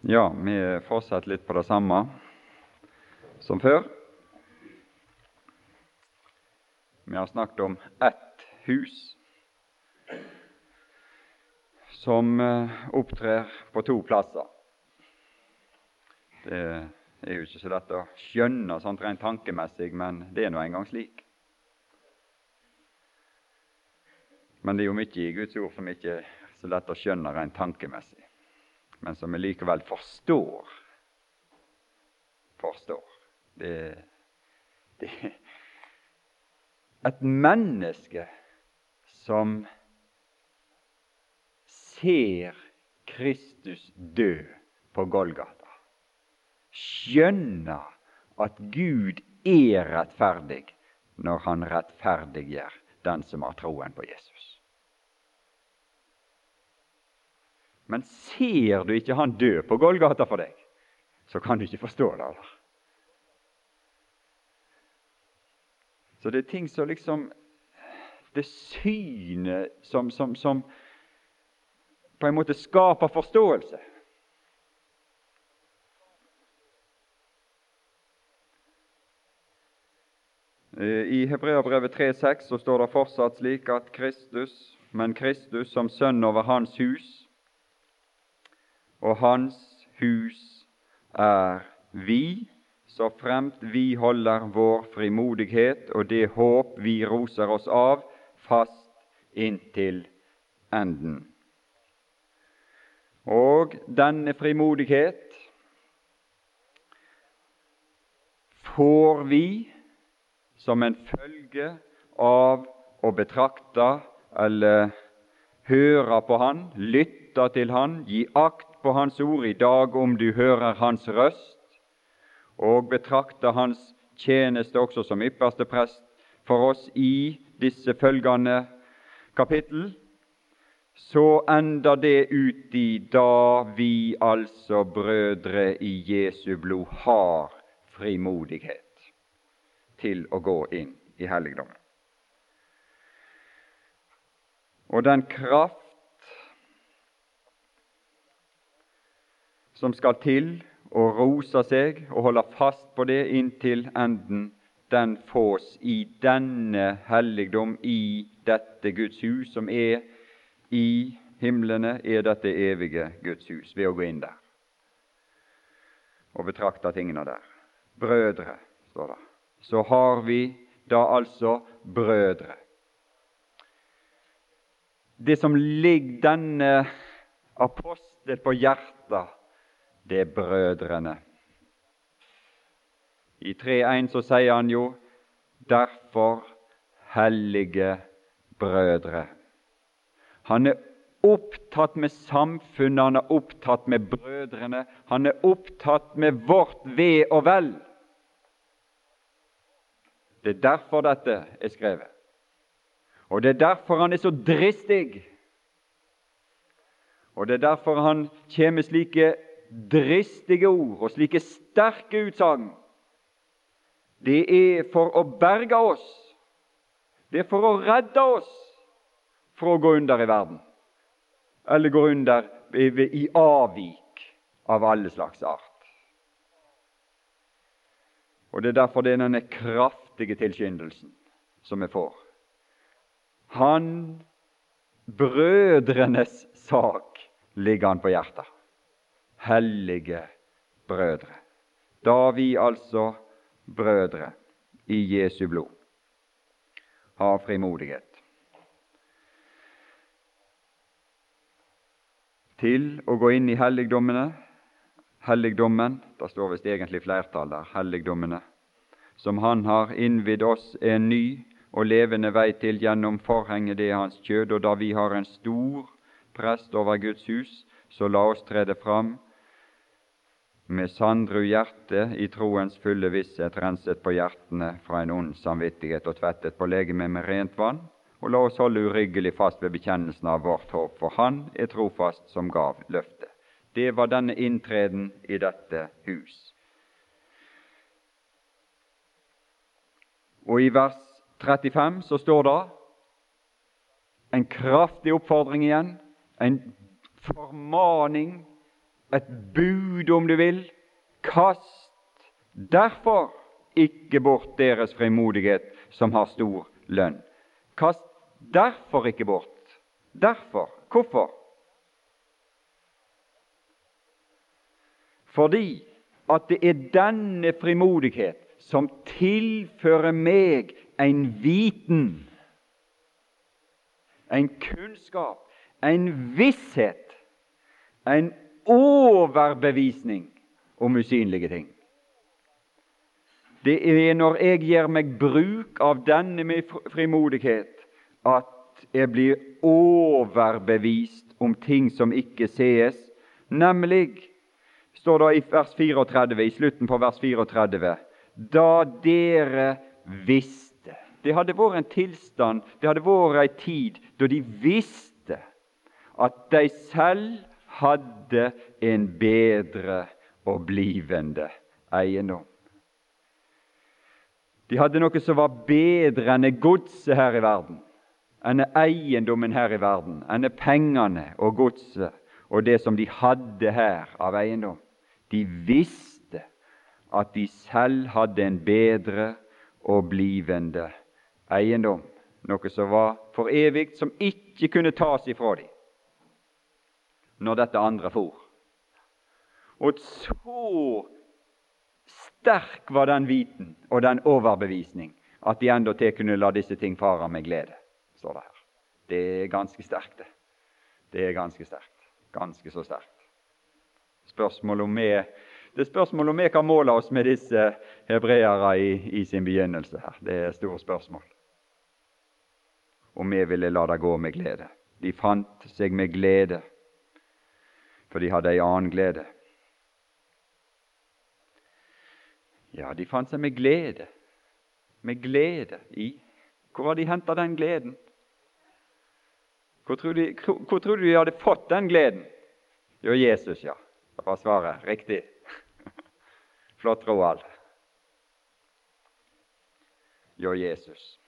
Ja, vi fortsetter litt på det samme som før. Vi har snakket om ett hus som eh, opptrer på to plasser. Det er jo ikke så lett å skjønne sånt rent tankemessig, men det er nå engang slik. Men det er jo mye i Guds ord som ikke er så lett å skjønne rent tankemessig men som vi likevel forstår. Forstår. Det, det Et menneske som ser Kristus dø på Golgata, skjønner at Gud er rettferdig når han rettferdiggjør den som har troen på Jesus. Men ser du ikke han dø på Golgata for deg, så kan du ikke forstå det. Eller? Så det er ting som liksom Det synet som, som, som på en måte skaper forståelse. Eh, I Hebreabrevet 3,6 så står det fortsatt slik at Kristus, men Kristus som sønn over Hans hus, og Hans hus er vi, så fremt vi holder vår frimodighet og det håp vi roser oss av, fast inntil enden. Og denne frimodighet får vi som en følge av å betrakte eller høre på Han, lytte til Han, gi akt på Hans ord i dag om du hører Hans røst, og betrakter Hans tjeneste også som ypperste prest for oss i disse følgende kapittel, så ender det ut i da vi altså, brødre i Jesu blod, har frimodighet til å gå inn i helligdommen. Og den kraft som skal til å rosa seg og holde fast på det inntil enden, den fås i denne helligdom, i dette Guds hus, som er i himlene, er dette evige Guds hus, ved å gå inn der og betrakte tingene der. Brødre, står det. Så har vi da altså brødre. Det som ligger denne apostel på hjertet, det er brødrene. I 3.1 så sier han jo derfor hellige brødre. Han er opptatt med samfunnet, han er opptatt med brødrene, han er opptatt med vårt ve og vel. Det er derfor dette er skrevet. Og det er derfor han er så dristig. Og det er derfor han kommer slike dristige ord og slike sterke utsagn, det er for å berge oss. Det er for å redde oss fra å gå under i verden, eller gå under i avvik av alle slags art. Og Det er derfor det er denne kraftige tilskyndelsen som vi får. Han, brødrenes sak, ligger han på hjertet hellige brødre. Da vi altså, brødre i Jesu blod, har frimodighet til å gå inn i helligdommene, helligdommen, det står visst egentlig flertall der, helligdommene, som Han har innvidd oss en ny og levende vei til gjennom forhenget det er Hans kjød, og da vi har en stor prest over Guds hus, så la oss trede fram med sandru hjerte i troens fulle visshet renset på hjertene fra en ond samvittighet og tvettet på legemet med rent vann, og la oss holde uryggelig fast ved bekjennelsen av vårt håp, for Han er trofast som gav løftet. Det var denne inntreden i dette hus. Og i vers 35 så står det en kraftig oppfordring igjen, en formaning et bud, om du vil. Kast derfor ikke bort deres frimodighet, som har stor lønn. Kast derfor ikke bort. Derfor. Hvorfor? Fordi at det er denne frimodighet som tilfører meg en viten, en kunnskap, en visshet, en overbevisning om usynlige ting. Det er når jeg gjør meg bruk av denne med frimodighet, at jeg blir overbevist om ting som ikke sees, nemlig, står det i vers 34, i slutten på vers 34, da dere visste Det hadde vært en tilstand, det hadde vært ei tid da de visste at de selv hadde en bedre og blivende eiendom. De hadde noe som var bedre enn godset her i verden, enn eiendommen her i verden, enn pengene og godset og det som de hadde her av eiendom. De visste at de selv hadde en bedre og blivende eiendom, noe som var for evig, som ikke kunne tas ifra dem når dette andre for. Og så sterk var den viten og den overbevisning at de endatil kunne la disse ting fare med glede, står det her. Det er ganske sterkt, det. Det er ganske sterkt. Ganske så sterkt. Spørsmålet om vi, det er spørsmål om vi kan måle oss med disse hebreere i, i sin begynnelse her. Det er et stort spørsmål. Om vi ville la det gå med glede. De fant seg med glede, for de hadde ei annen glede. Ja, de fant seg med glede, med glede i Hvor har de henta den gleden? Hvor tror, de, du de hadde fått den gleden? Jo, Jesus, ja. Det var svaret. Riktig. Flott, Roald. Jo, Jesus.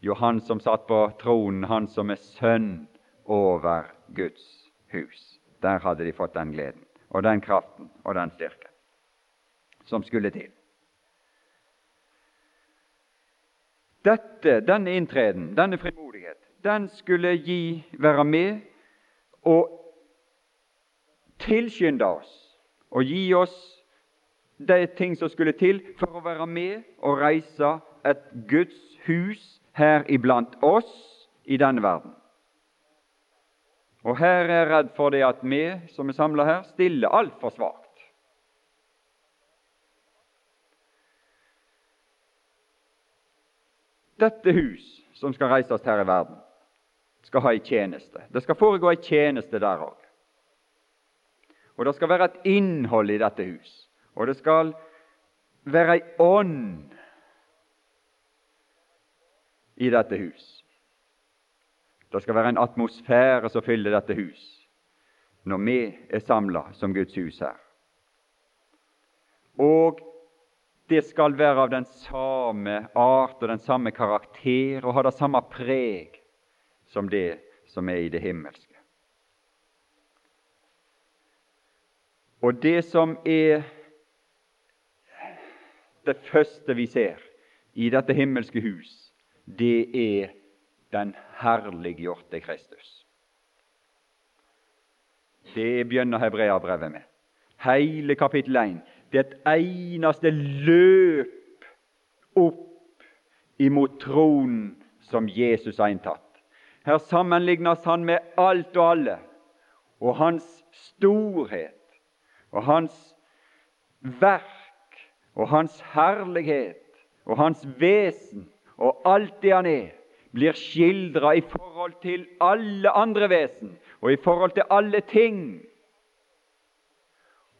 Jo, han som satt på tronen, han som er sønn over Guds hus. Der hadde de fått den gleden og den kraften og den styrken som skulle til. Dette, denne inntreden, denne frimodighet, den skulle gi, være med og tilskynde oss og gi oss de ting som skulle til for å være med og reise et Guds hus her iblant oss i denne verden. Og her er jeg redd for det at vi som er samla her, stiller altfor svakt. dette hus som skal reises her i verden, skal ha ei tjeneste. Det skal foregå ei tjeneste der òg. Og det skal være et innhold i dette hus. Og det skal være ei ånd i dette hus. Det skal være en atmosfære som fyller dette hus når vi er samla som Guds hus her. Og det skal være av den samme art og den samme karakter og ha det samme preg som det som er i det himmelske. Og det som er det første vi ser i dette himmelske hus, det er den herliggjorte Kristus. Det begynner Hebreabrevet med. Hele kapittel 1 det er et eneste løp opp imot tronen som Jesus har inntatt. Her sammenlignes han med alt og alle, og hans storhet og hans verk og hans herlighet og hans vesen og alt det han er, blir skildra i forhold til alle andre vesen og i forhold til alle ting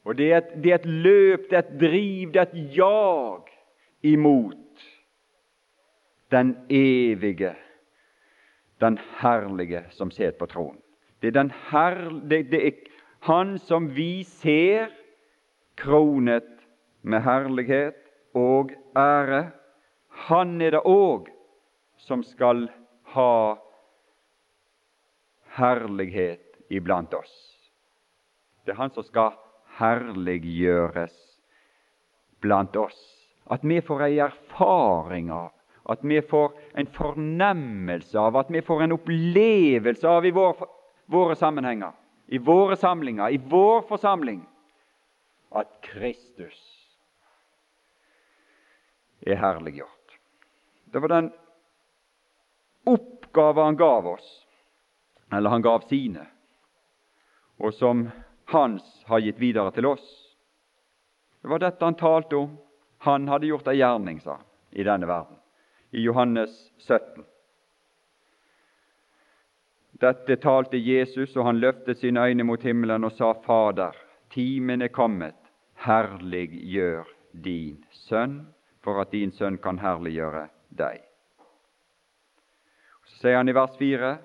og det er, et, det er et løp, det er et driv, det er et jag imot den evige, den herlige som sitter på tronen. Det er, herl, det, det er Han som vi ser kronet med herlighet og ære. Han er det òg som skal ha herlighet iblant oss. Det er han som skal herliggjøres blant oss. At vi får ei erfaring av, at vi får en fornemmelse av, at vi får en opplevelse av i vår, våre sammenhenger, i våre samlinger, i vår forsamling, at Kristus er herliggjort. Det var den oppgave han gav oss, eller han gav sine, og som hans har gitt videre til oss. Det var dette han talte om. Han hadde gjort ei gjerning, sa i denne verden. I Johannes 17. Dette talte Jesus, og han løftet sine øyne mot himmelen og sa, Fader, timen er kommet, herliggjør din sønn, for at din sønn kan herliggjøre deg. Sier han i vers 4,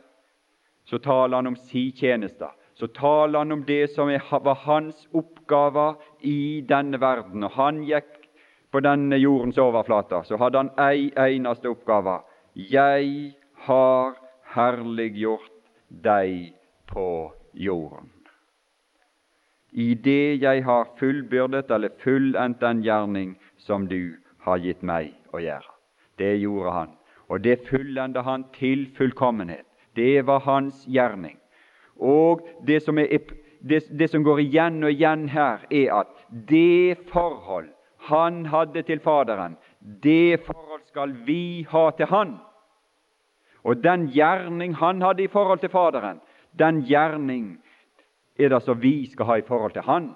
så taler han om si tjeneste så taler han om det som var hans oppgaver i denne verden. Og han gikk på denne jordens overflate, så hadde han ei eneste oppgave. Jeg har herliggjort deg på jorden. I det jeg har fullbyrdet eller fullendt den gjerning som du har gitt meg å gjøre. Det gjorde han, og det fyllende han til fullkommenhet. Det var hans gjerning. Og det som, er, det, det som, går igjen og igjen her, er at det forhold han hadde til Faderen, det forhold skal vi ha til Han. Og den gjerning han hadde i forhold til Faderen, den gjerning er det som vi skal ha i forhold til Han.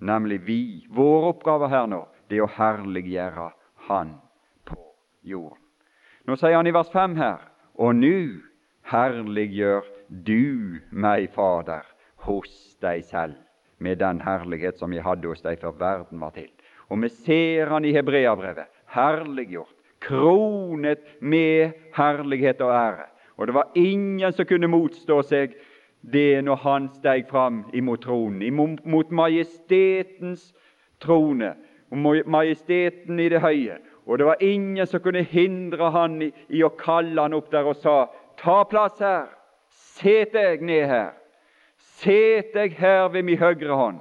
Nemlig vi. Vår oppgave her nå, det er å herliggjøre Han på jorden. Nå sier han i vers 5 her Og nå herliggjør du meg, Fader, hos deg selv, med den herlighet som jeg hadde hos deg før verden var til. Og vi ser han i Hebreabrevet, herliggjort, kronet med herlighet og ære. Og det var ingen som kunne motstå seg det når han steg fram imot tronen, imot majestetens trone, majesteten i det høye. Og det var ingen som kunne hindre han i, i å kalle han opp der og sa Ta plass her. Set deg ned her. Set deg her ved min høyre hånd.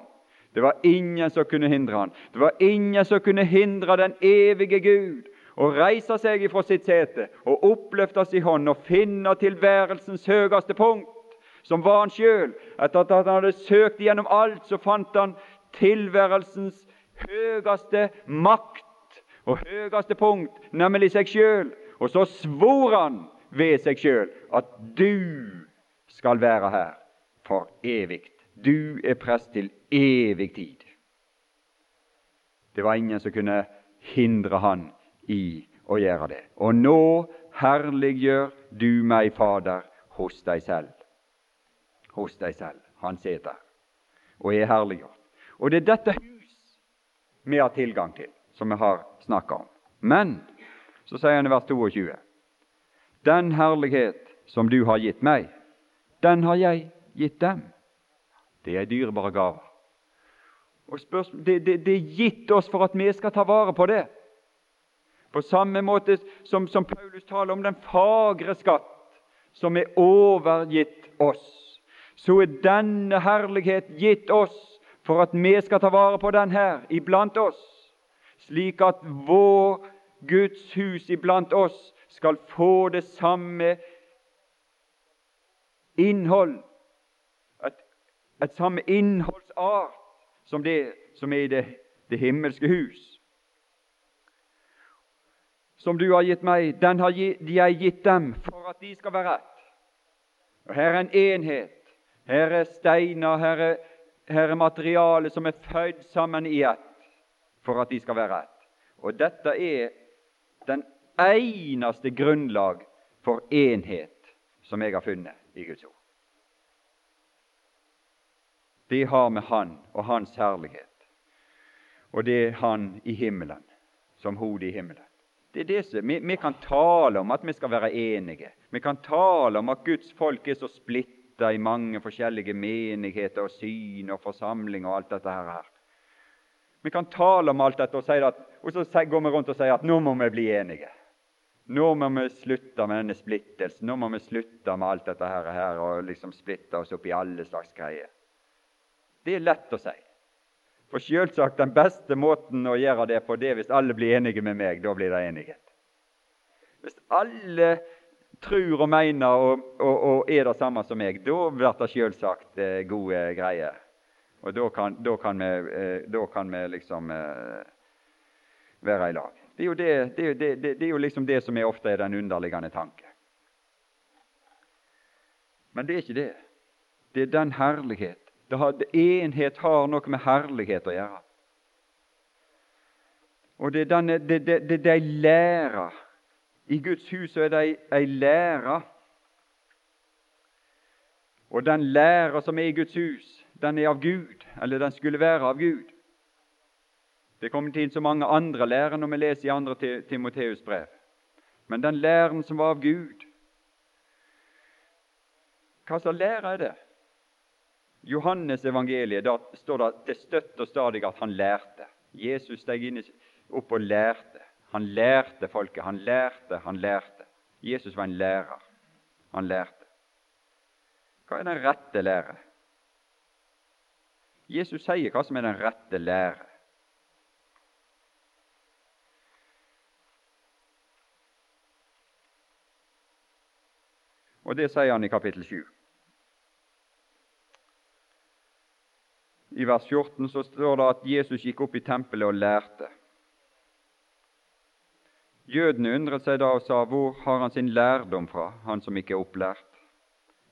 Det var ingen som kunne hindre han. Det var ingen som kunne hindre den evige Gud å reise seg ifra sitt sete og oppløfte sin hånd og finne tilværelsens høyeste punkt, som var han sjøl. Etter at han hadde søkt gjennom alt, så fant han tilværelsens høyeste makt og høyeste punkt, nemlig seg sjøl. Og så svor han ved seg sjøl at du skal være her for evig. Du er prest til evig tid. Det var ingen som kunne hindre han i å gjøre det. Og nå herliggjør du meg, Fader, hos deg selv. Hos deg selv. Han sitter og er herliggjort. Og det er dette hus vi har tilgang til, som vi har snakka om. Men så sier han i vers 22 den herlighet som du har gitt meg, den har jeg gitt dem. Det er dyrebare gaver. Og det, det, det, er gitt oss for at vi skal ta vare på det. På samme måte som, som Paulus taler om den fagre skatt som er overgitt oss, så er denne herlighet gitt oss for at vi skal ta vare på den her iblant oss, slik at vår Guds hus iblant oss skal få det samme innhold, et, et samme innholdsart som det som er i det, det himmelske hus. Som du har gitt meg, den har jeg gitt dem for at de skal være ett. Og Her er en enhet. Her er steiner, her er, her er materiale som er føyd sammen i ett for at de skal være rett. Og dette er den eneste grunnlag for enhet som jeg har funnet i Guds ord. Det har med Han og Hans herlighet, og det er Han i himmelen, som hodet i himmelen. Det er det som, vi, vi, kan tale om at vi skal være enige. Vi kan tale om at Guds folk er så splitta i mange forskjellige menigheter og syn og forsamlinger og alt dette her. Vi kan tale om alt dette, og, at, og så går vi rundt og sier at nå må vi bli enige. Nå må vi slutte med denne splittelsen. Nå må vi slutte med alt dette her, her og liksom splitte oss opp i alle slags greier. Det er lett å si. For selvsagt den beste måten å gjøre det på, det er hvis alle blir enige med meg. Da blir det enighet. Hvis alle tror og mener og, og, og er det samme som meg, da blir det selvsagt eh, gode greier. Og da kan, da kan, vi, eh, da kan vi, liksom eh, være i lag. Det er, det, det, det, er jo liksom det som er ofte er den underliggende tanke. Men det er ikke det. Det er den herlighet. Har, enhet har noe med herlighet å gjøre. Og det er denne, det, det, det, de lærer. I Guds hus er det ei lære. Og den lærer som er i Guds hus, den er av Gud, eller den skulle være av Gud. Det kommer til så mange andre lærer når vi leser i andre Timoteus brev. Men den læren som var av Gud Hva slags lære er det? Johannes evangeliet, da står det støtt og stadig at han lærte. Jesus steg inn opp og lærte. Han lærte folket. Han lærte, han lærte. Jesus var en lærer. Han lærte. Hva er den rette lære? Jesus sier hva som er den rette lære. Og det sier han i kapittel 7. I vers 14 så står det at Jesus gikk opp i tempelet og lærte. Jødene undret seg da og sa, Hvor har han sin lærdom fra, han som ikke er opplært?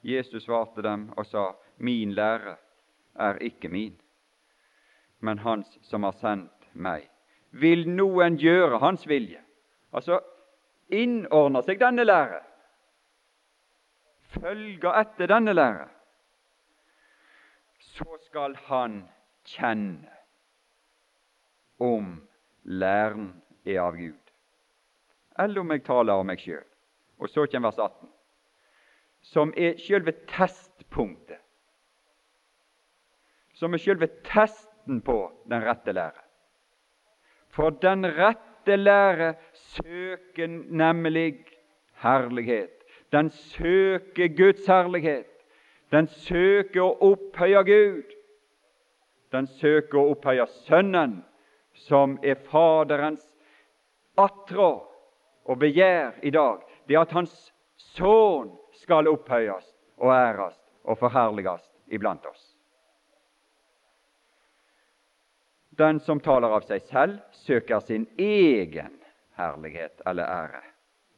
Jesus svarte dem og sa, Min lære er ikke min, men hans som har sendt meg. Vil noen gjøre hans vilje? Altså innordner seg denne lære, følger etter denne lære, så skal han kjenne om læren er av Gud, eller om jeg taler om meg sjøl. Og så kommer vers 18, som er sjølve testpunktet. Som er selve testen på den rette lære. For den rette lære søker nemlig herlighet den søker Guds herlighet. Den søker å opphøye Gud. Den søker å opphøye Sønnen, som er Faderens attrå og begjær i dag. Det er at Hans Sønn skal opphøyes og æres og forherliges iblant oss. Den som taler av seg selv, søker sin egen herlighet eller ære.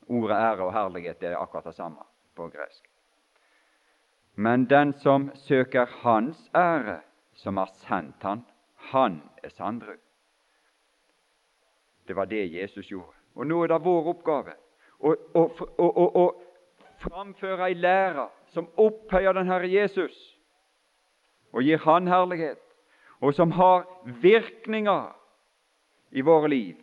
Ordet ære og herlighet er akkurat det samme på gresk. Men den som søker Hans ære, som har sendt han, han er sandru. Det var det Jesus gjorde. Og nå er det vår oppgave å, å, å, å framføre ei lære som opphøyer den Herre Jesus og gir Han herlighet, og som har virkninger i våre liv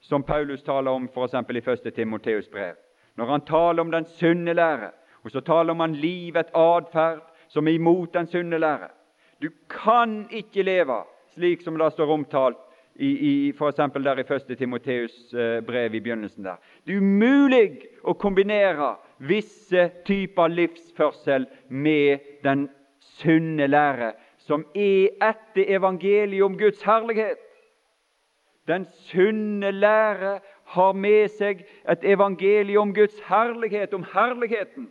som Paulus taler om f.eks. i 1. Timoteus brev. Når han taler om den sunne lære, og så taler han om livet, atferd, som er imot den sunne lære. Du kan ikke leve slik som det står omtalt i, i f.eks. der i 1. Timoteus eh, brev i begynnelsen. der. Det er umulig å kombinere visse typer livsførsel med den sunne lære, som er etter evangeliet om Guds herlighet. Den sunne lære har med seg et evangelium om Guds herlighet, om herligheten.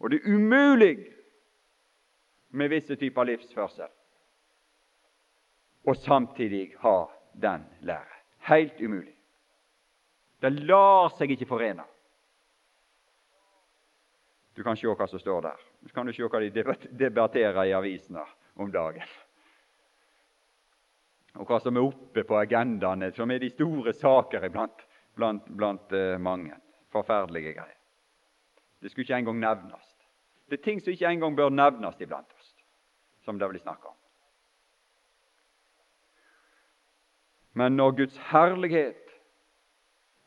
Og det er umulig med visse typer livsførsel og samtidig ha den lære. Helt umulig. Det lar seg ikke forene. Du kan se hva som står der. Så kan du se hva de debatterer i avisene om dagen og hva som er oppe på agendaene, som er de store saker blant, blant, blant uh, mange. Forferdelige greier. Det skulle ikke engang nevnes. Det er ting som ikke engang bør nevnes iblant oss, som det blir snakka om. Men når Guds herlighet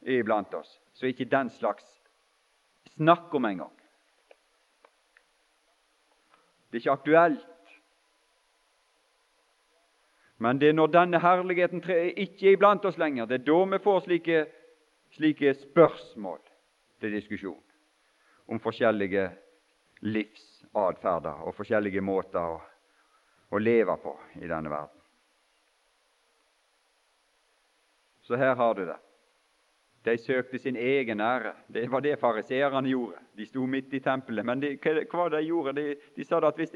er iblant oss, så er ikke den slags snakk om engang. Det er ikke aktuelt men det er når denne herligheten ikke er iblant oss lenger, det er da vi får slike, slike spørsmål til diskusjon om forskjellige livsatferder og forskjellige måter å, å leve på i denne verden. Så her har du det. De søkte sin egen ære. Det var det fariseerne gjorde. De sto midt i tempelet. Men de, hva, de gjorde? De, de sa at hvis,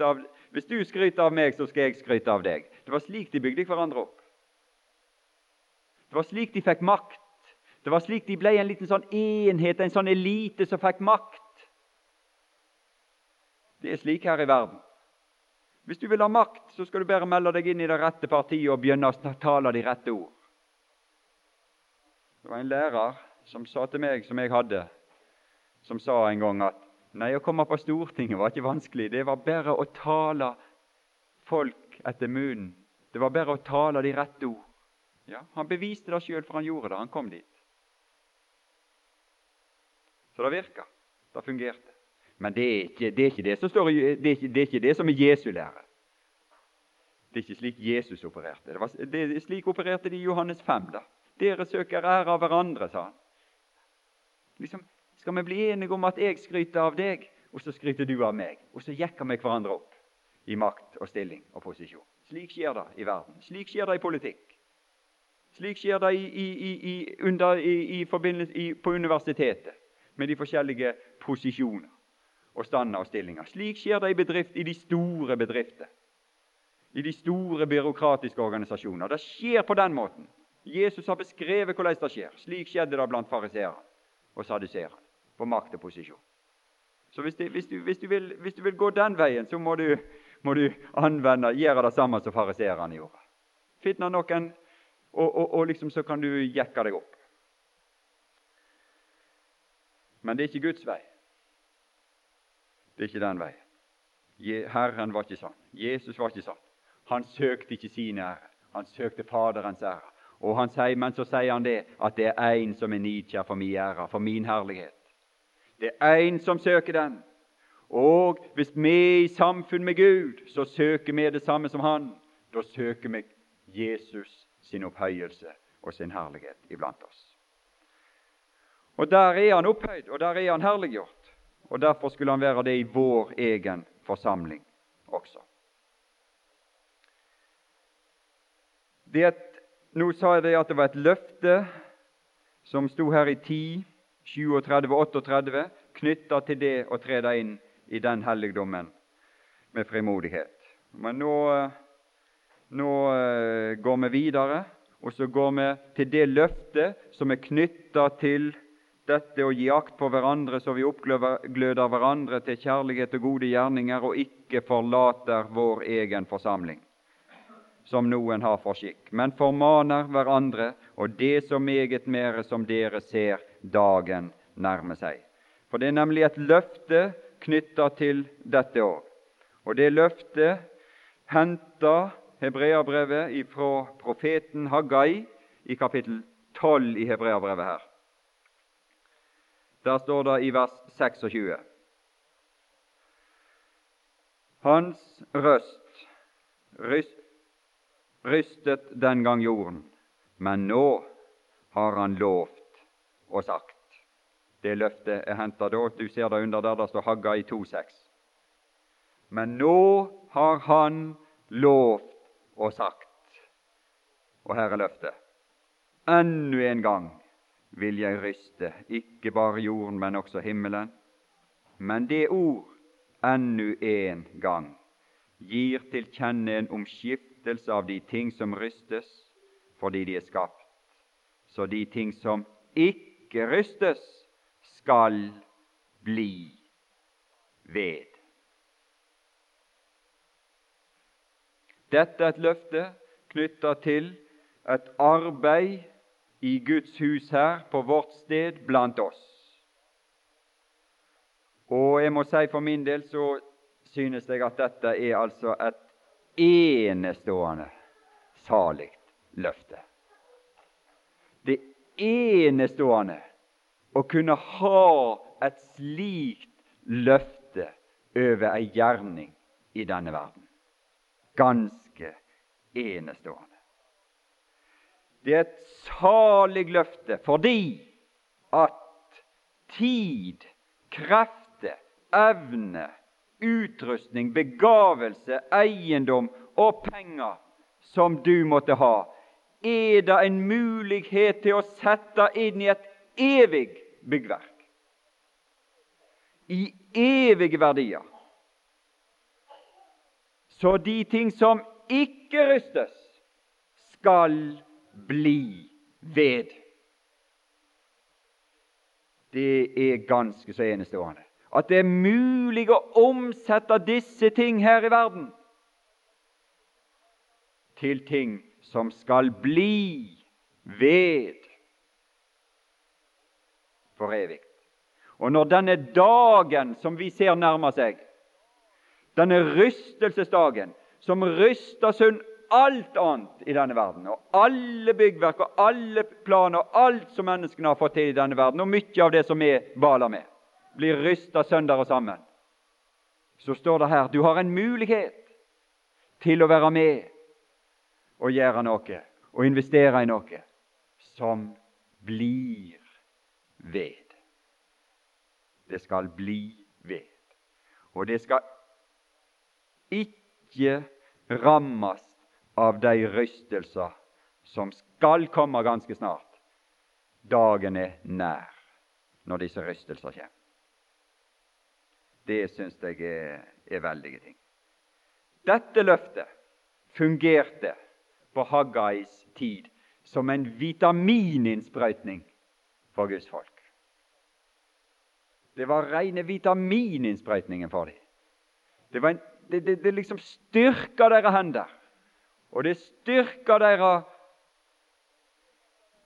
av, hvis, du skryter av meg, så skal jeg skryte av deg. Det var slik de bygde hverandre opp. Det var slik de fikk makt. Det var slik de ble en liten sånn enhet, en sånn elite som fikk makt. Det er slik her i verden. Hvis du vil ha makt, så skal du bare melde deg inn i det rette partiet og begynne å tale de rette ord. Det var en lærer som sa til meg, som jeg hadde, som sa en gang at nei, å komme på Stortinget var ikke vanskelig. Det var bare å tale folk etter munnen. Det var bare å tale de rette ord. Ja, Han beviste det sjøl, for han gjorde det. Han kom dit. Så det virka. Det fungerte. Men det er ikke det, er ikke det som står, det er ikke, det er ikke det som er Jesu lære. Det er ikke slik Jesus opererte. Det, var, det Slik opererte de i Johannes 5. da. Dere søker ære av hverandre, sa han. Liksom, Skal vi bli enige om at jeg skryter av deg, og så skryter du av meg? Og så jekker vi hverandre opp i makt og stilling og posisjon. Slik skjer det i verden. Slik skjer det i politikk. Slik skjer det i, i, under, på universitetet med de forskjellige posisjoner og stander og stillinger. Slik skjer det i, bedrift, i de store bedrifter, i de store byråkratiske organisasjoner. Det skjer på den måten. Jesus har beskrevet hvordan det skjer. Slik skjedde det blant fariseerne og saduseerne, på makt og posisjon. Så hvis, du, hvis, du, hvis, du vil, hvis, du, vil, gå den veien, så må du, må anvende, gjøre det samme som fariseerne gjorde. Finne noen, og, og, og liksom så kan du jekke deg opp. Men det er ikke Guds vei. Det er ikke den veien. Herren var ikke sånn. Jesus var ikke sånn. Han søkte ikke sin ære. Han søkte Faderens ære. Og han sier, Men så sier han det, at det er én som er nidkjær for min ære, for min herlighet. Det er én som søker den. Og hvis vi er i samfunn med Gud, så søker vi det samme som Han. Da søker vi Jesus sin opphøyelse og sin herlighet iblant oss. Og Der er han opphøyd, og der er han herliggjort. Og Derfor skulle han være det i vår egen forsamling også. Det er et, nå sa jeg det at det var et løfte som sto her i 10, 37, 38, knytta til det å trede inn i den helligdommen med frimodighet. Men nå, nå eh, går vi videre, og så går vi til det løftet som er knytta til dette å gi akt på hverandre så vi oppgløder hverandre til kjærlighet og gode gjerninger, og ikke forlater vår egen forsamling, som noen har for skikk, men formaner hverandre, og det så meget mere som dere ser dagen nærme seg. For det er nemlig et løfte knytta til dette òg. Og det løftet henter Hebreabrevet fra profeten Haggai i kapittel 12 i Hebreabrevet her. Der står det i vers 26 Hans røst rystet den gang jorden, men nå har han lovt og sagt. Det løftet er henta da. Du ser det under der det står Hagga i 2,6. Men nå har han lovt og sagt. Og her er løftet. Enda en gang vil jeg ryste, ikke bare jorden, men også himmelen. Men det ord ennu en gang gir til kjenne en omskiftelse av de ting som rystes, fordi de er skapt, så de ting som ikke rystes, skal bli ved. Dette er et løfte knytta til et arbeid i Guds hus her, på vårt sted, blant oss. Og jeg må si for min del så synes jeg at dette er altså et enestående salig løfte. Det enestående å kunne ha et slikt løfte over ei gjerning i denne verden. Ganske enestående. Det er et salig løfte fordi at tid, krefter, evne, utrustning, begavelse, eiendom og penger som du måtte ha, er det en mulighet til å sette inn i et evig byggverk. I evige verdier. Så de ting som ikke rystes, skal bli ved. Det er ganske så enestående. At det er mulig å omsette disse ting her i verden til ting som skal bli ved for evig. Og når denne dagen som vi ser nærmer seg, denne rystelsesdagen som ryster sund alt annet i denne verden, og alle byggverk og alle planer og alt som menneskene har fått til i denne verden, og mye av det som vi baler med, blir rysta sønder og sammen, så står det her du har en mulighet til å være med og gjøre noe og investere i noe som blir ved. Det skal bli ved. Og det skal ikke rammes av de rystelser som skal komme ganske snart. Dagen er nær når disse rystelser kommer. Det syns jeg er, er veldige ting. Dette løftet fungerte på Haggais tid som en vitamininnsprøytning for Guds folk. Det var rene vitamininnsprøytningen for dem. Det, en, det, det, det liksom styrka deres hender, og det styrka deres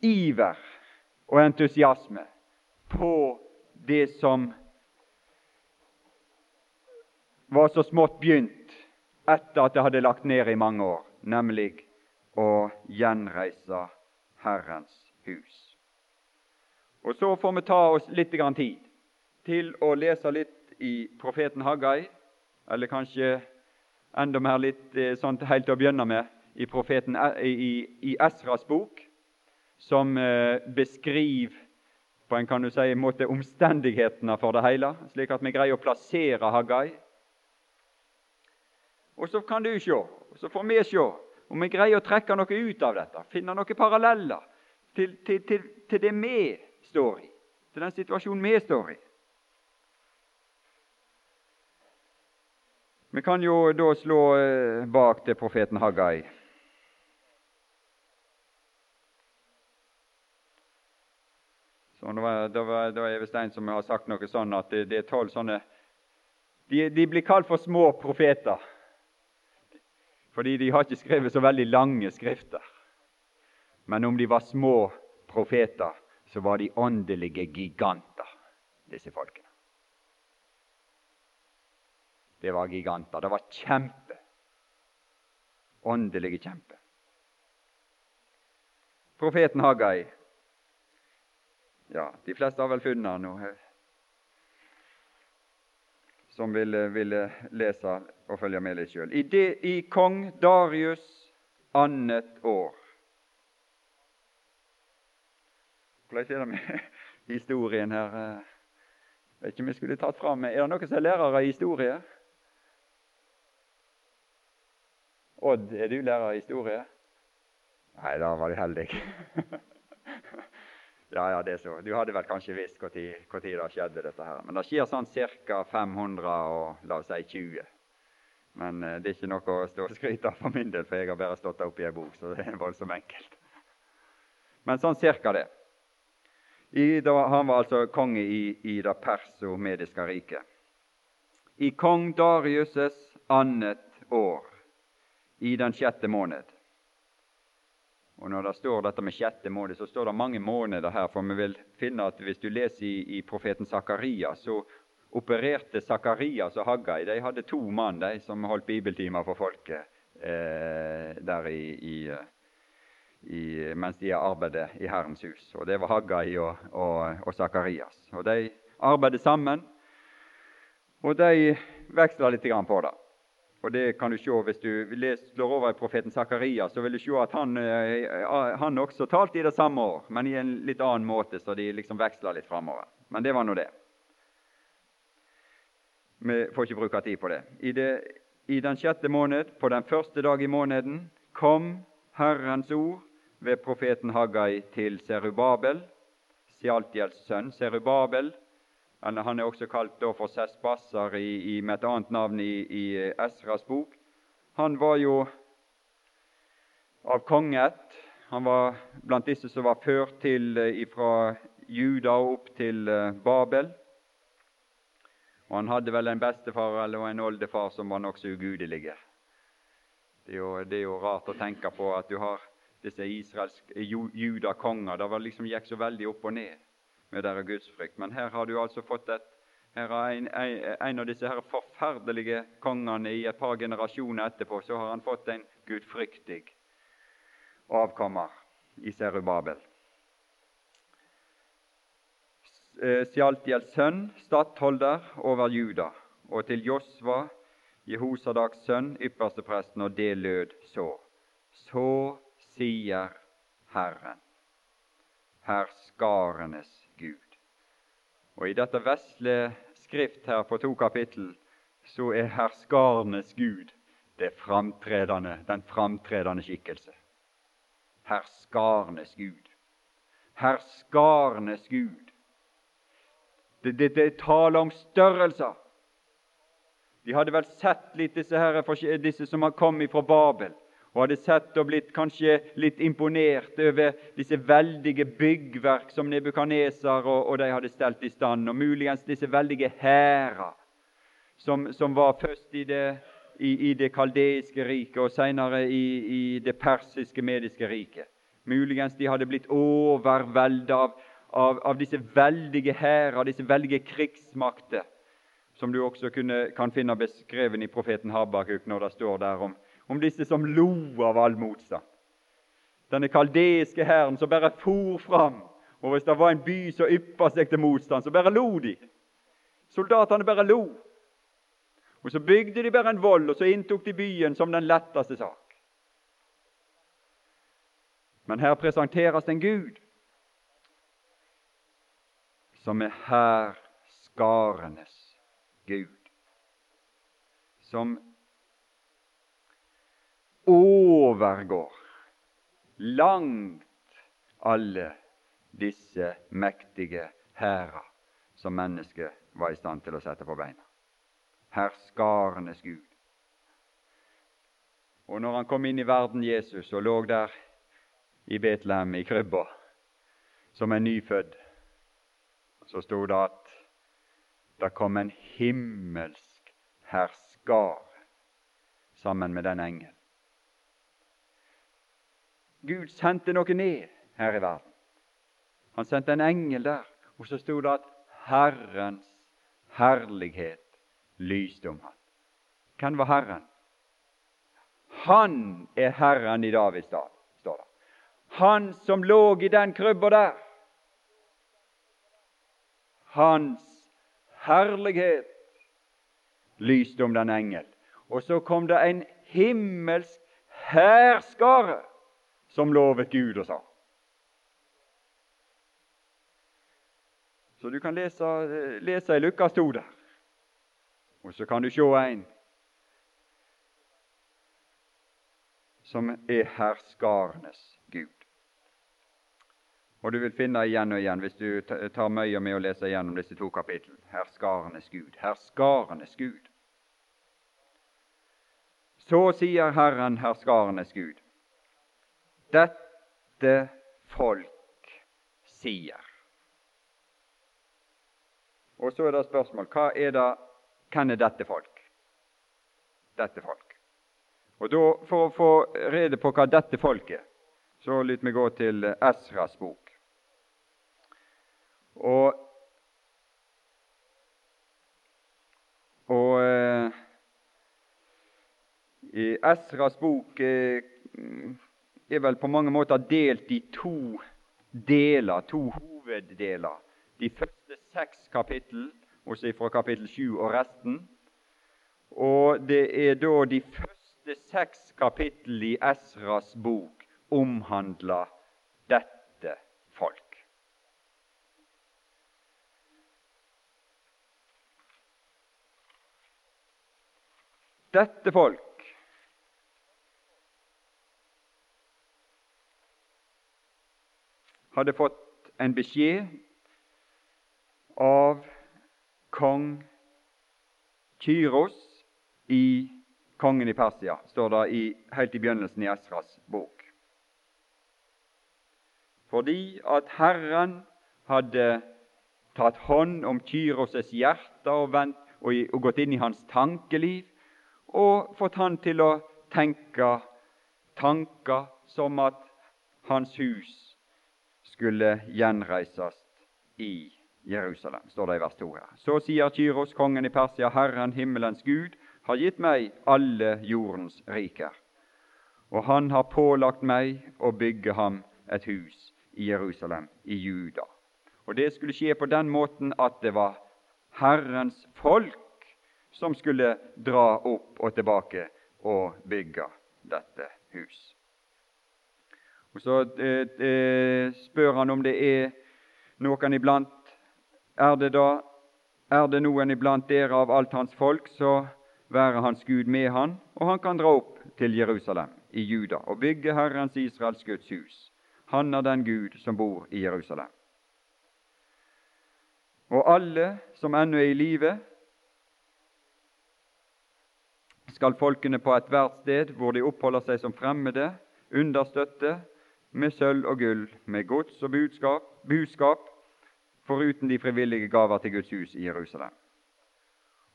iver og entusiasme på det som var så smått begynt etter at det hadde lagt ned i mange år, nemlig å gjenreise Herrens hus. Og Så får vi ta oss litt tid til å lese litt i profeten Haggai, eller kanskje enda mer litt eh, sånn helt til å begynne med i, profeten, i, i Esras bok, som eh, beskriver på en kan du si, måte omstendighetene for det hele, slik at vi greier å plassere Haggai. Og så kan du se, og så får vi se om vi greier å trekke noe ut av dette, finne noen paralleller til, til, til, til det vi står i, til den situasjonen vi står i. Vi kan jo da slå eh, bak til profeten Haggai. Så det, var, det, var, det var visst en som har sagt noe sånn at det, det er tolv sånne de, de, blir kalt for små profeter fordi de har ikke skrevet så veldig lange skrifter. Men om de var små profeter, så var de åndelige giganter, disse folkene. Det var giganter. Det var kjempe. Åndelige kjempe. Profeten Haggai Ja, de fleste har vel funnet han nå som ville, ville lese og følge med litt sjøl. I, I kong Darius annet år Hvordan er det med historien her? Jeg vet ikke om jeg skulle tatt fram Er det noen som er lærere i historie? Odd, er du lærer i historie? Nei, da var du heldig. Ja, ja, det er så. Du hadde vel kanskje visst når det skjedde, dette her. Men det skjer sånn ca. 500 og la oss si 20. Men eh, det er ikke noe å stå og skryte av for min del, for jeg har bare stått opp i ei bok, så det er voldsomt enkelt. Men sånn cirka det. I, da, han var altså konge i, i det persomediske riket. I kong Darius' annet år, i den sjette måned, og Når det står dette med sjette måned, så står det mange måneder her. For vi vil finne at hvis du leser i, i profeten Zakaria, så opererte Zakarias og Haggai. De hadde to mann de, som holdt bibeltimer for folket eh, der i, i, mens de arbeidet i Herrens hus. Og Det var Haggai og, og, og Zakarias. Og De arbeidet sammen, og de veksla litt på det. Og det kan du se Hvis du slår over i profeten Zakaria, så vil du se at han, eh, han, også talte i det samme år, men i en litt annen måte, så de liksom veksla litt framover. Men det var nå det. Vi får ikke bruke tid på det. I, det. I den sjette måned, på den første dag i måneden, kom Herrens ord ved profeten Haggai til Serubabel, Sialtiels sønn. Serubabel eller han er også kalt for i, med et annet navn i, i Esras bok. Han var jo av kongeett. Han var blant disse som var ført til eh, fra Juda opp til eh, Babel. Og Han hadde vel en bestefar eller en oldefar som var nokså ugudelige. Det er, jo, det er jo rart å tenke på at du har disse israelske judakonger. Det var liksom gikk så veldig opp og ned med deres gudsfrykt. Men her har du altså fått et her har en, en, av disse her forferdelige kongene i et par generasjoner etterpå så har han fått en gudfryktig avkommer i Serubabel. Sjaltiels sønn, stattholder over Juda, og til Josva, Jehosadaks sønn, ypperstepresten, og det lød så. Så sier Herren, herskarenes Gud. Og I dette vesle skrift her på to kapittel så er herskarenes Gud det framtredende, den framtredende skikkelse. Herskarenes Gud. Herskarenes Gud. Det, det, det taler om størrelser. De hadde vel sett litt disse, her, disse som har kommet fra Babel og hadde sett og blitt kanskje litt imponert over disse veldige byggverk som Nebukaneser og, og, de hadde stelt i stand, og muligens disse veldige hærer som, som, var først i det, i, i det kaldeiske riket og senere i, i, det persiske mediske riket. Muligens de hadde blitt overveldet av, av, av disse veldige hærer, disse veldige krigsmakter, som du også kunne, kan finne beskrevet i profeten Habakuk når det står der om om disse som lo av all motstand. Denne kaldeiske hæren som bare for fram, og hvis det var en by som yppa seg til motstand, så bare lo de. Soldatene bare lo. Og Så bygde de bare en vold, og så inntok de byen som den letteste sak. Men her presenteres en Gud som er hærskarenes Gud, som overgår langt alle disse mektige hærer som mennesket var i stand til å sette på beina. Herskarenes Gud. Og når han kom inn i verden, Jesus, og lå der i Betlehem, i krybba, som en nyfødd, så sto det at det kom en himmelsk herskar sammen med den engel. Gud sendte noe ned her i verden. Han sendte en engel der, og så sto det at Herrens herlighet lyste om ham. Hvem var Herren? Han er Herren i Davids dal, står det. Han som lå i den krybba der. Hans herlighet lyste om den engel. Og så kom det en himmelsk hærskare som lovet Gud og sa. Så du kan lese, lese i Lukas 2 der, og så kan du se en som er herskarenes Gud. Og du vil finne igjen og igjen, hvis du tar møye med å lese gjennom disse to kapitlene, herskarenes Gud. Herskarenes Gud. Så sier Herren, herskarenes Gud, dette folk sier. Og så er det spørsmål hva er det, hvem er dette folk? Dette folk. Og da, For å få rede på hva dette folk er, så lyt meg gå til Esras bok. Og, og eh, i Esras bok eh, er vel på mange måter delt i to deler, to hoveddeler. De første seks kapittel, også fra kapittel sju og resten. Og det er da de første seks kapittel i Esras bok omhandler dette folk. dette folk hadde fått en beskjed av kong Kyros i kongen i Persia, står det i, helt i begynnelsen i Esras bok. Fordi at Herren hadde tatt hånd om Kyros' hjerte og, vent, og, og gått inn i hans tankeliv og fått han til å tenke tanker som at hans hus skulle gjenreises i Jerusalem, står det i vers 2 her. Så sier Kyros, kongen i Persia, Herren himmelens Gud, har gitt meg alle jordens riker, og han har pålagt meg å bygge ham et hus i Jerusalem, i Juda. Og det skulle skje på den måten at det var Herrens folk som skulle dra opp og tilbake og bygge dette hus. Og Så eh, eh, spør han om det er noen iblant Er det da er det noen iblant dere av alt hans folk, så være hans Gud med han, og han kan dra opp til Jerusalem i Juda og bygge Herrens Israels Guds hus. Han er den Gud som bor i Jerusalem. Og alle som ennå er i live, skal folkene på ethvert sted hvor de oppholder seg som fremmede, understøtte med sølv og gull, med gods og budskap, buskap, foruten de frivillige gaver til Guds hus i Jerusalem.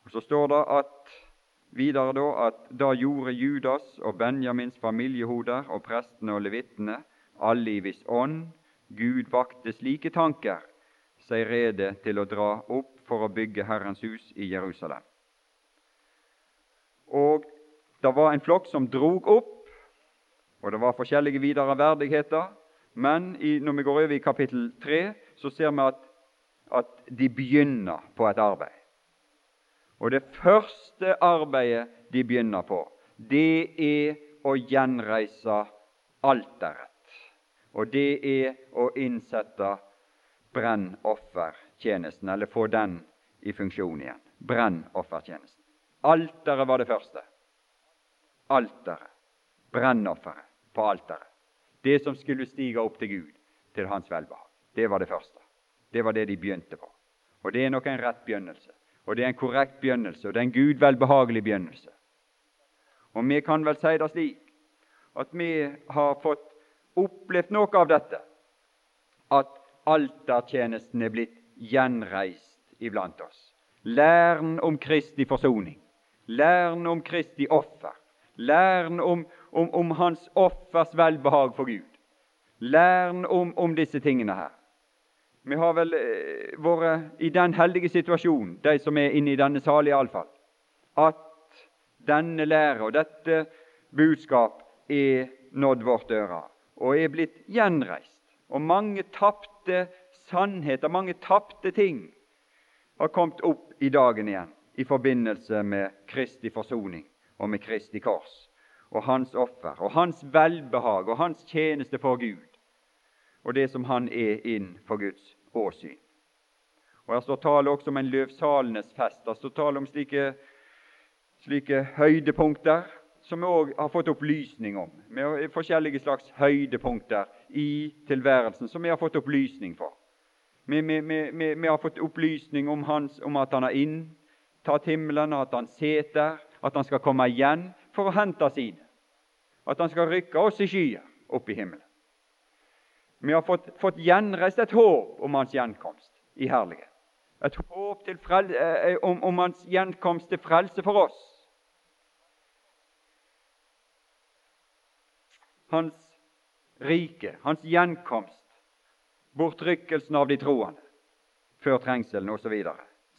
Og Så står det at videre da at da gjorde Judas og Benjamins familiehoder og prestene og levittene, alle i viss ånd, Gud vakte slike tanker, seg rede til å dra opp for å bygge Herrens hus i Jerusalem. Og det var en flokk som drog opp, og det var forskjellige videre verdigheter. Men i, når vi går over i kapittel 3, så ser vi at, at de begynner på et arbeid. Og det første arbeidet de begynner på, det er å gjenreise alteret. Og det er å innsette brennoffertjenesten, eller få den i funksjon igjen. Brennoffertjenesten. Alteret var det første. Alteret. Brennofferet på alteret. Det som skulle stige opp til Gud, til hans velbehag. Det var det første. Det var det de begynte på. Og det er nok en rett begynnelse. Og det er en korrekt begynnelse, og det er en Gud velbehagelig begynnelse. Og vi kan vel si det slik at vi har fått opplevd noe av dette. At altertjenesten er blitt gjenreist iblant oss. Læren om Kristi forsoning. Læren om Kristi offer. Læren om, om, om Hans offers velbehag for Gud. Læren om, om disse tingene her. Vi har vel eh, vært i den heldige situasjonen, de som er inne i denne salen iallfall, at denne lære og dette budskap er nådd vårt øre og er blitt gjenreist. Og mange tapte sannheter, mange tapte ting, har kommet opp i dagen igjen i forbindelse med Kristi forsoning og med Kristi kors og hans offer og hans velbehag og hans tjeneste for Gud og det som han er inn for Guds åsyn. Og Her står tale også om en løvsalenes fest. Det står tale om slike, slike høydepunkter som vi òg har fått opplysning om. med forskjellige slags høydepunkter i tilværelsen som vi har fått opplysning for. Vi, vi, vi, vi har fått opplysning om, hans, om at han har inntatt himmelen, at han sitter, at han skal komme igjen for å hente sine. At han skal rykke oss i skyer opp i himmelen. Vi har fått, fått gjenreist et håp om hans gjenkomst i herlighet. Et håp frel, eh, om, om hans gjenkomst til frelse for oss. Hans rike, hans gjenkomst, bortrykkelsen av de troende før trengselen osv.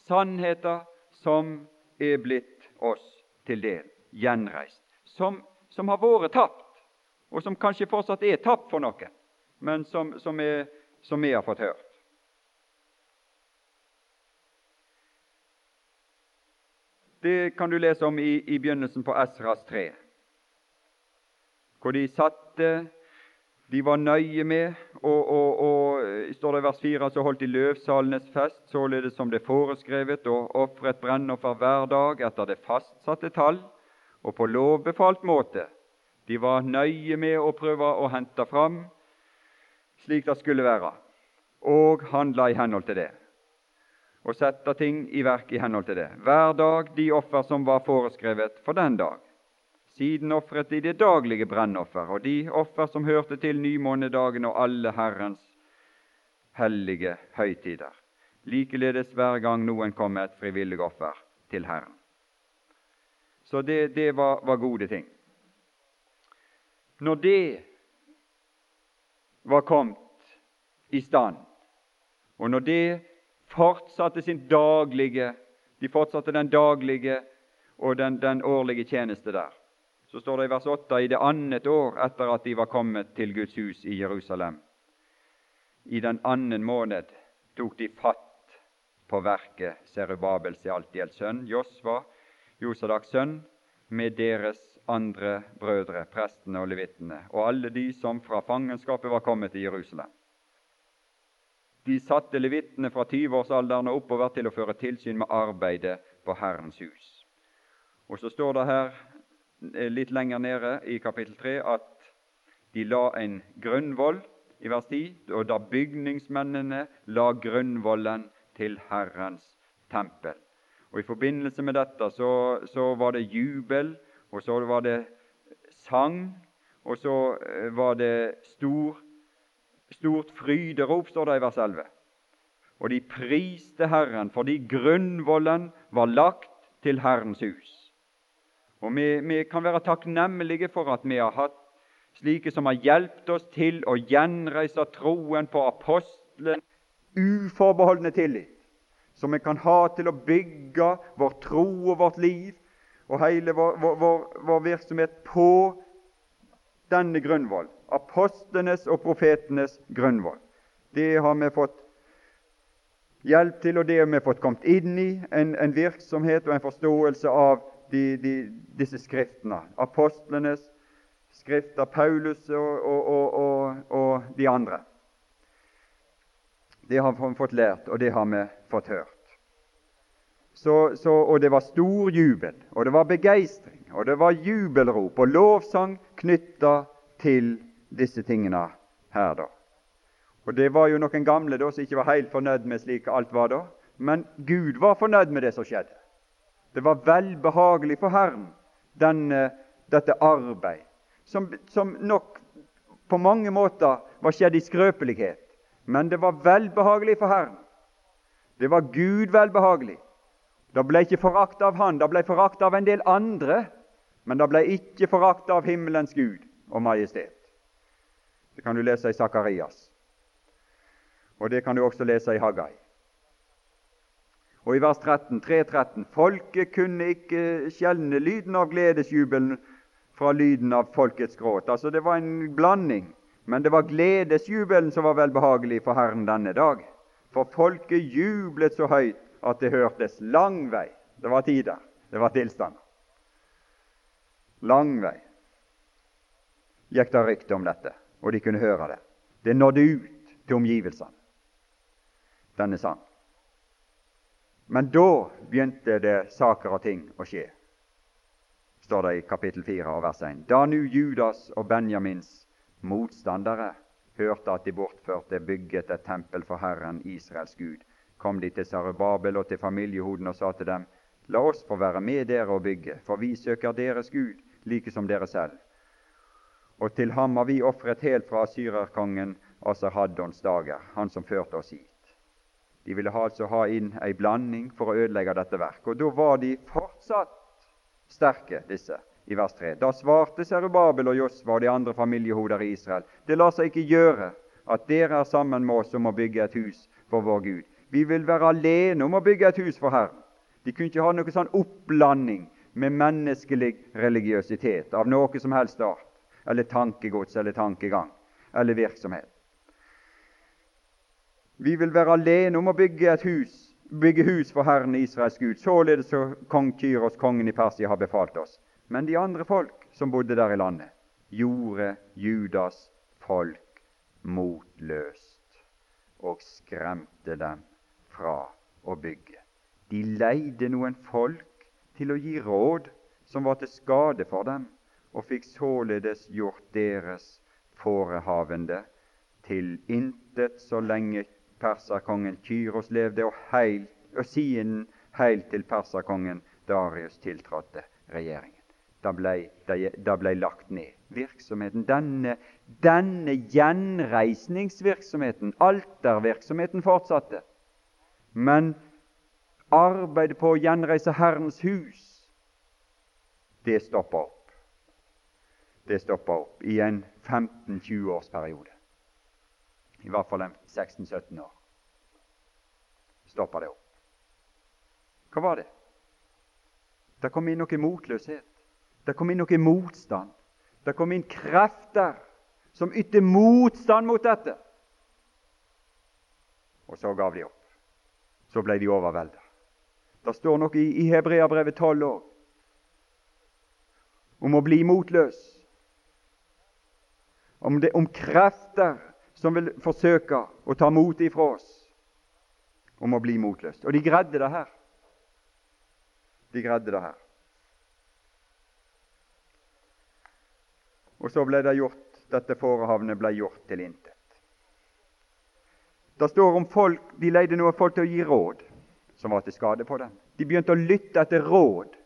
Sannheter som er blitt oss til del, gjenreist, som, som har vært tapt, og som kanskje fortsatt er tapt for noen men som, vi har fått hørt. Det kan du lese om i, i begynnelsen på Esras 3, hvor de satte de var nøye med, og, og, og står det i vers 4, så holdt de løvsalenes fest, således som det er foreskrevet, og ofret brennoffer hver dag etter det fastsatte tall, og på lovbefalt måte. De var nøye med å prøve å hente fram slik det skulle være, og handla i henhold til det. Og sette ting i verk i henhold til det. Hver dag de offer som var foreskrevet for den dag. Siden ofret de det daglige brennoffer og de offer som hørte til nymånedagen og alle Herrens hellige høytider. Likeledes hver gang noen kom med et frivillig offer til Herren. Så det, det var, var gode ting. Når det var kommet i stand, og når det fortsatte sin daglige de fortsatte den daglige og den, den årlige tjeneste der. Så står det i vers 8 i det annet år etter at de var kommet til Guds hus i Jerusalem. I den annen måned tok de fatt på verket Serubabel Sealtiels sønn, Josva, Josadaks sønn, med deres andre brødre, prestene og levittene, og alle de som fra fangenskapet var kommet til Jerusalem. De satte levittene fra 20-årsalderen og oppover til å føre tilsyn med arbeidet på Herrens hus. Og så står det her litt lenger nede i kapittel 3 at de la en grunnvoll i vers 10, og da bygningsmennene la grunnvollen til Herrens tempel. Og I forbindelse med dette så, så var det jubel og så var det sang, og så eh, var det stor, stort fryderop, står det i vers 11. Og de priste Herren fordi grunnvollen var lagt til Herrens hus. Og vi, vi kan være takknemlige for at vi har hatt slike som har hjulpet oss til å gjenreise troen på apostelen, uforbeholdne tillit, som vi kan ha til å bygge vår tro og vårt liv og hele vår, vår, vår virksomhet på denne grunnvoll, apostlenes og profetenes grunnvoll. Det har vi fått hjelp til, og det har vi fått kommet inn i, en, en virksomhet og en forståelse av de, de, disse skriftene. Apostlenes skrifter, Paulus og, og, og, og de andre. Det har vi fått lært, og det har vi fått hørt. Så, så, og det var stor jubel, og det var begeistring, og det var jubelrop og lovsang knytta til disse tingene her, da. Og Det var jo noen gamle da som ikke var helt fornøyd med slik alt var da, men Gud var fornøyd med det som skjedde. Det var velbehagelig for Herren, denne, dette arbeid, som, som nok på mange måter var skjedd i skrøpelighet, men det var velbehagelig for Herren. Det var Gud velbehagelig. Det ble ikke forakt av han, det ble forakt av en del andre, men det ble ikke forakt av himmelens Gud og majestet. Det kan du lese i Sakarias, og det kan du også lese i Haggai. Og i vers 13, 3.13.: Folket kunne ikke skjelne lyden av gledesjubelen fra lyden av folkets gråt. Altså Det var en blanding, men det var gledesjubelen som var velbehagelig for Herren denne dag. For folket jublet så høyt at det hørtes lang vei. Det var tider, det var tilstander. Lang vei gikk det rykte om dette, og de kunne høre det. Det nådde ut til omgivelsene, denne sang. Men da begynte det saker og ting å skje, står det i kapittel 4 og vers 1. Da nu Judas og Benjamins motstandere hørte at de bortførte bygget et tempel for Herren Israels Gud, kom de til Sarubabel og til familiehoden og sa til dem:" La oss få være med dere og bygge, for vi søker deres Gud, like som dere selv. Og til ham har vi ofret helt fra asyrerkongen Asarhaddons dager, han som førte oss hit. De ville altså ha inn ei blanding for å ødelegge dette verket. Og da var de fortsatt sterke, disse, i vers 3. Da svarte Serubabel og Josva og de andre familiehoder i Israel. Det lar seg ikke gjøre at dere er sammen med oss om å bygge et hus for vår Gud. Vi vil være alene om å bygge et hus for Herren. De kunne ikke ha noe sånn oppblanding med menneskelig religiøsitet av noe som helst art, eller tankegods eller tankegang eller virksomhet. Vi vil være alene om å bygge et hus, bygge hus for Herren Israels Gud. Således som kong Kyros, kongen i Persia, har befalt oss. Men de andre folk som bodde der i landet, gjorde Judas folk motløst og skremte dem fra å bygge. De leide noen folk til å gi råd, som var til skade for dem, og fikk således gjort deres forehavende til intet så lenge perserkongen Kyros levde, og, heil, og siden heilt til perserkongen Darius tiltrådte regjeringen. Da ble, da ble lagt ned virksomheten. Denne, denne gjenreisningsvirksomheten, altervirksomheten, fortsatte. Men arbeidet på å gjenreise Herrens hus, det stoppa opp. Det stoppa opp i en 15-20 års periode. I hvert fall en 16-17 år. Stoppa det opp. Hva var det? Det kom inn noe motløshet. Det kom inn noe motstand. Det kom inn krefter som ytte motstand mot dette. Og så gav de opp. Så ble de overvelda. Det står noe i, i Hebreabrevet 12 òg om å bli motløs. Om, det, om krefter som vil forsøke å ta motet ifra oss. Om å bli motløst. Og de greide det her. De greide det her. Og så ble det gjort, dette forehavnet ble gjort til intet. Det står om folk, De leide noe folk til å gi råd som var til skade på dem. De begynte å lytte etter råd.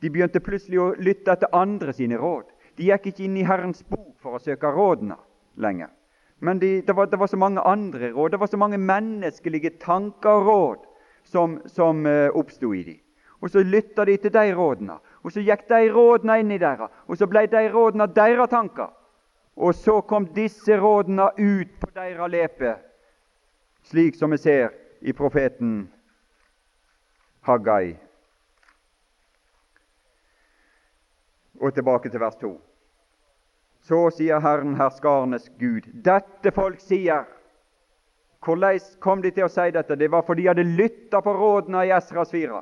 De begynte plutselig å lytte etter andre sine råd. De gikk ikke inn i Herrens bok for å søke rådene lenger. Men de, det, var, det, var, så mange andre råd, det var så mange menneskelige tanker og råd som, som uh, oppsto i dem. Og så lytta de til de rådene, og så gikk de rådene inn i deres, og så ble de rådene deres tanker. Og så kom disse rådene ut på deres lepe, slik som vi ser i profeten Haggai. Og tilbake til vers 2. Så sier Herren herskarenes Gud, dette folk sier Hvordan kom de til å si dette? Det var fordi de hadde lytta på rådene i Esras 4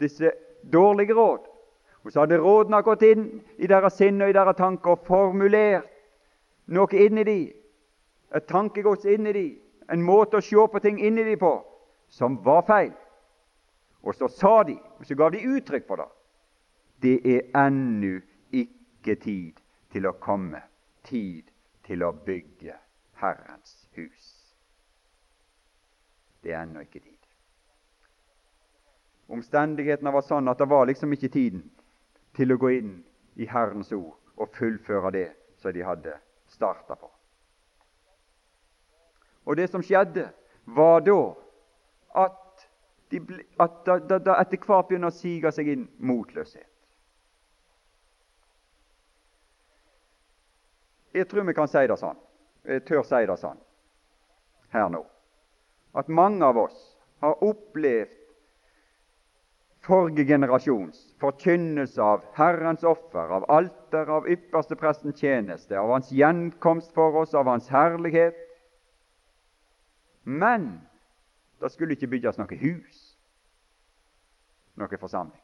disse dårlige råd. Og så hadde rådene gått inn i deres sinn og i deres tanker og formulert noe inni de, et tankegods inni de, en måte å se på ting inni de på, som var feil. Og så sa de, og så gav de uttrykk for det. Det er ennå ikke tid til å komme, tid til å bygge Herrens hus. Det er ennå ikke tid. Omstendighetene var sånn at det var liksom ikke tiden til å gå inn i Herrens ord og fullføre det som de hadde starta på. Og det som skjedde, var da at, de at da, da, etter hvert begynner å sige seg inn motløshet. Jeg tror vi kan si det sånn, jeg tør si det sånn her nå, at mange av oss har opplevd forrige generasjons forkynnelse av Herrens offer, av alter, av ypperste prestens tjeneste, av Hans gjenkomst for oss, av Hans herlighet. Men det skulle ikke bygges noe hus, noe forsamling.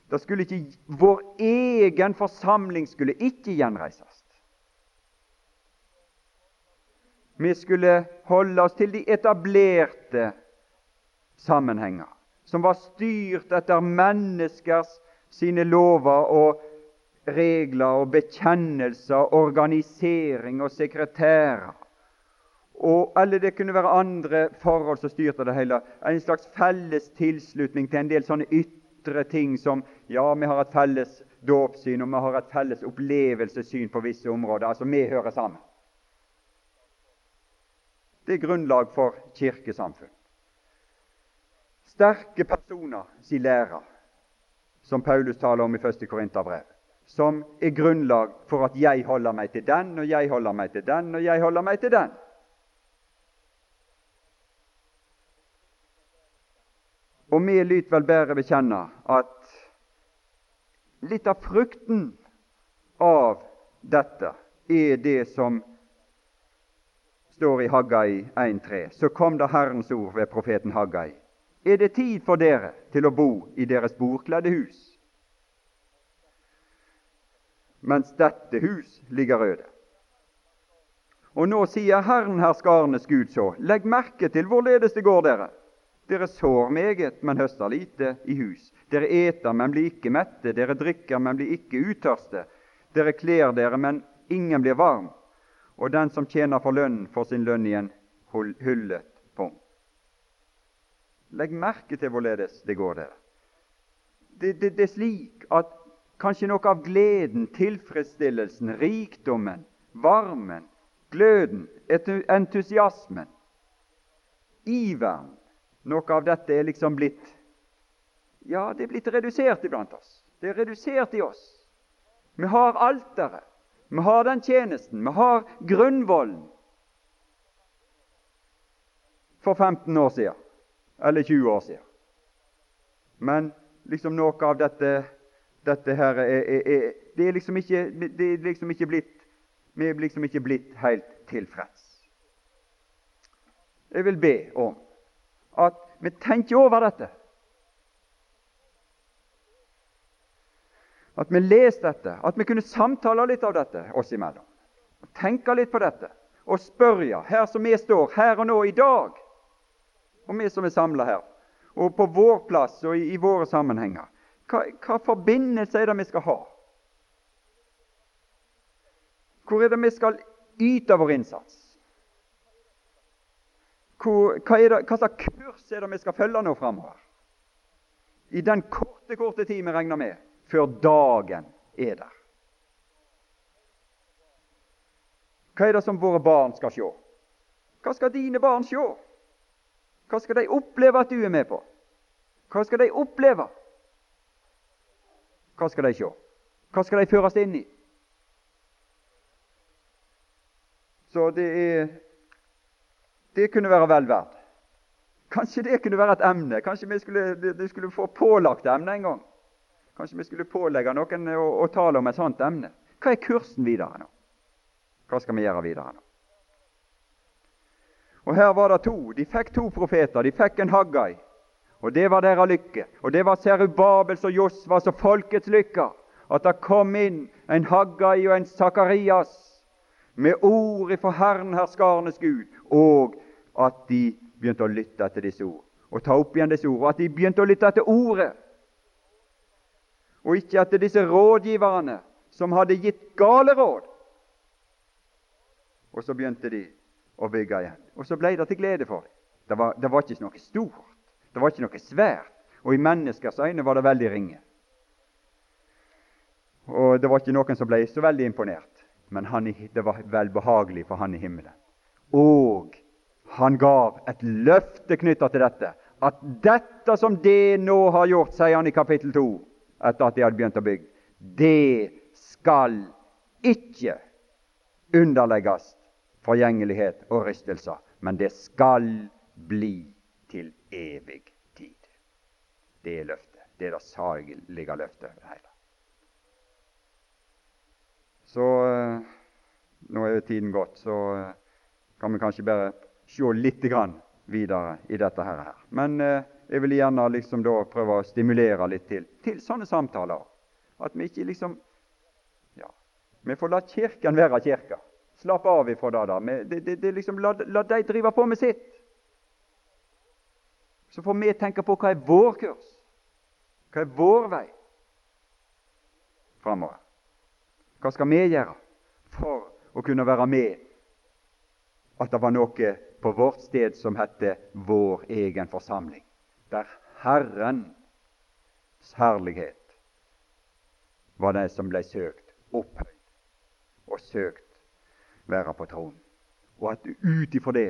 Det skulle ikke, Vår egen forsamling skulle ikke gjenreises. Vi skulle holde oss til de etablerte sammenhenger, som var styrt etter menneskers sine lover og regler og bekjennelser, organisering og sekretærer. Og, eller det kunne være andre forhold som styrte det hele. En slags felles tilslutning til en del sånne ytre ting som ja, vi har et felles dåpssyn, og vi har et felles opplevelsessyn på visse områder. Altså, vi hører sammen. Det er grunnlag for kirkesamfunn sterke personer, sier læra, som Paulus taler om i 1. Korinterbrev, som er grunnlag for at jeg holder meg til den, og jeg holder meg til den, og jeg holder meg til den. Og vi lyt vel bedre bekjenne at litt av frukten av dette er det som står i Haggai 1.3. Så kom da Herrens ord ved profeten Haggai er det tid for dere til å bo i deres bordkledde hus, mens dette hus ligger øde. Og nå sier Herren herskarenes Gud så, legg merke til hvorledes det går dere. Dere sår meget, men høster lite i hus. Dere eter, men blir ikke mette. Dere drikker, men blir ikke utørste. Dere kler dere, men ingen blir varm. Og den som tjener for lønn, får sin lønn i en hullet pung. Legg merke til hvorledes det går der. Det, det, det er slik at kanskje noe av gleden, tilfredsstillelsen, rikdommen, varmen, gløden, entusiasmen, iveren Noe av dette er liksom blitt Ja, det er blitt redusert iblant oss. Det er redusert i oss. Vi har alteret. Vi har den tjenesten. Vi har grunnvollen. For 15 år siden, eller 20 år siden. Men liksom noe av dette, dette her er, er, er, det er liksom ikke, det er liksom ikke blitt Vi er liksom ikke blitt helt tilfreds. Jeg vil be om at vi tenker over dette. At vi leser dette, at vi kunne samtale litt av dette oss imellom. Tenke litt på dette og spørre, her som vi står, her og nå, i dag, og vi som er samla her, og på vår plass og i, i våre sammenhenger. Hva, hva, forbindelse er det vi skal ha? Hvor er det vi skal yte vår innsats? Hvor, hva, det, hva, slags kurs er det vi skal følge nå framover? I den korte, korte tid vi regner med før dagen er der. Hva er det som våre barn skal se? Hva skal dine barn se? Hva skal de oppleve at du er med på? Hva skal de oppleve? Hva skal de se? Hva skal de føres inn i? Så det er Det kunne være vel verdt. Kanskje det kunne være et emne. Kanskje vi skulle, de skulle få pålagt emne en gang. Kanskje vi skulle pålegge noen å, å tale om et sånt emne. Hva er kursen videre nå? Hva skal vi gjøre videre nå? Og Her var det to. De fikk to profeter. De fikk en Haggai, og det var deres lykke. Og det var Serubabels og Josvas og folkets lykke. At det kom inn en Haggai og en Sakarias med ord ifra Herren herskarenes Gud, og at de begynte å lytte etter disse ord. Og ta opp igjen disse ord, og at de begynte å lytte etter Ordet, og ikke etter disse rådgiverne som hadde gitt gale råd. Og så begynte de å bygge igjen. Og så ble det til glede for dem. Det var, det var ikke noe stort, det var ikke noe svært, og i menneskers øyne var det veldig ringe. Og det var ikke noen som ble så veldig imponert, men han, det var velbehagelig for han i himmelen. Og han gav et løfte knytta til dette. At dette som de nå har gjort, sier han i kapittel 2, etter at de hadde begynt å bygge, det skal ikke underlegges forgjengelighet og rystelser, men det skal bli til evig tid. Det er løftet. Det er det salige løftet det. Så eh, Nå er jo tiden gått, så eh, kan vi kanskje bare se litt videre i dette her. Men eh, jeg vil gjerne liksom da prøve å stimulere litt til, til sånne samtaler. At vi ikke liksom ja, Vi får la Kirken være kirka. Slapp av ifra det. da. Det, det, det liksom, la, la de drive på med sitt. Så får vi tenke på hva er vår kurs, hva er vår vei framover. Hva skal vi gjøre for å kunne være med at det var noe på vårt sted som het vår egen forsamling, der Herrens herlighet var det som ble søkt opphøyd og søkt være på tronen. Og at ut ifra det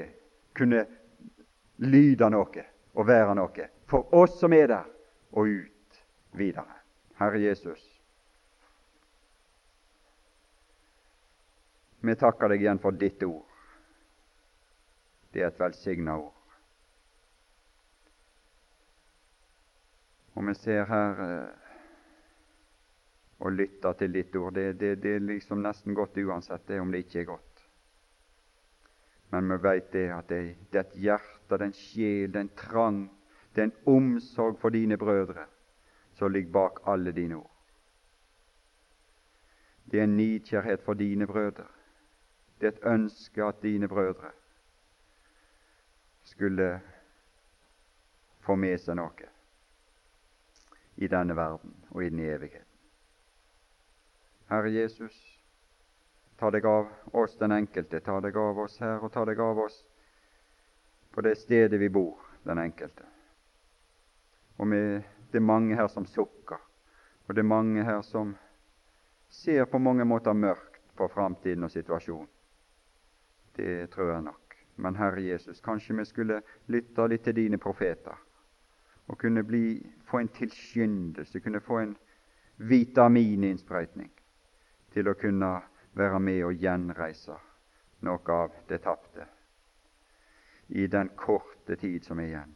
kunne lyde noe og være noe for oss som er der, og ut videre. Herre Jesus, vi takker deg igjen for ditt ord. Det er et velsigna ord. Og vi ser her eh, og lytter til ditt ord. Det, det, det er liksom nesten godt uansett det om det ikke er godt. Men vi veit det at det, det er et hjerte, er sjel, er trang, er omsorg for dine brødre som ligger bak alle dine ord. Det er en nidkjærhet for dine brødre. Det er et ønske at dine brødre skulle få med seg noe i denne verden og i den evigheten. Herre Jesus, ta deg av oss den enkelte, ta deg av oss her, og ta deg av oss på det stedet vi bor, den enkelte. Og med det er mange her som sukker, og det er mange her som ser på mange måter mørkt på framtiden og situasjonen. Det tror jeg nok. Men Herre Jesus, kanskje vi skulle lytte litt til dine profeter og kunne bli, få en tilskyndelse, kunne få en vitamininnsprøytning til å kunne være med og gjenreise noe av det tapte i den korte tid som er igjen,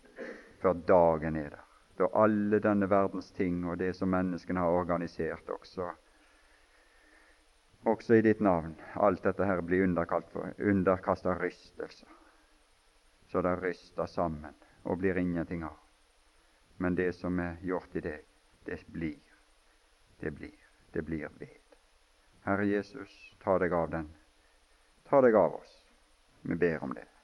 før dagen er der, da alle denne verdens ting og det som menneskene har organisert, også også i ditt navn, alt dette her blir underkasta rystelser, så det ryster sammen og blir ingenting av. Men det som er gjort i deg, det blir, det blir, det blir ved. Herre Jesus, ta deg av den. Ta deg av oss. Vi ber om det.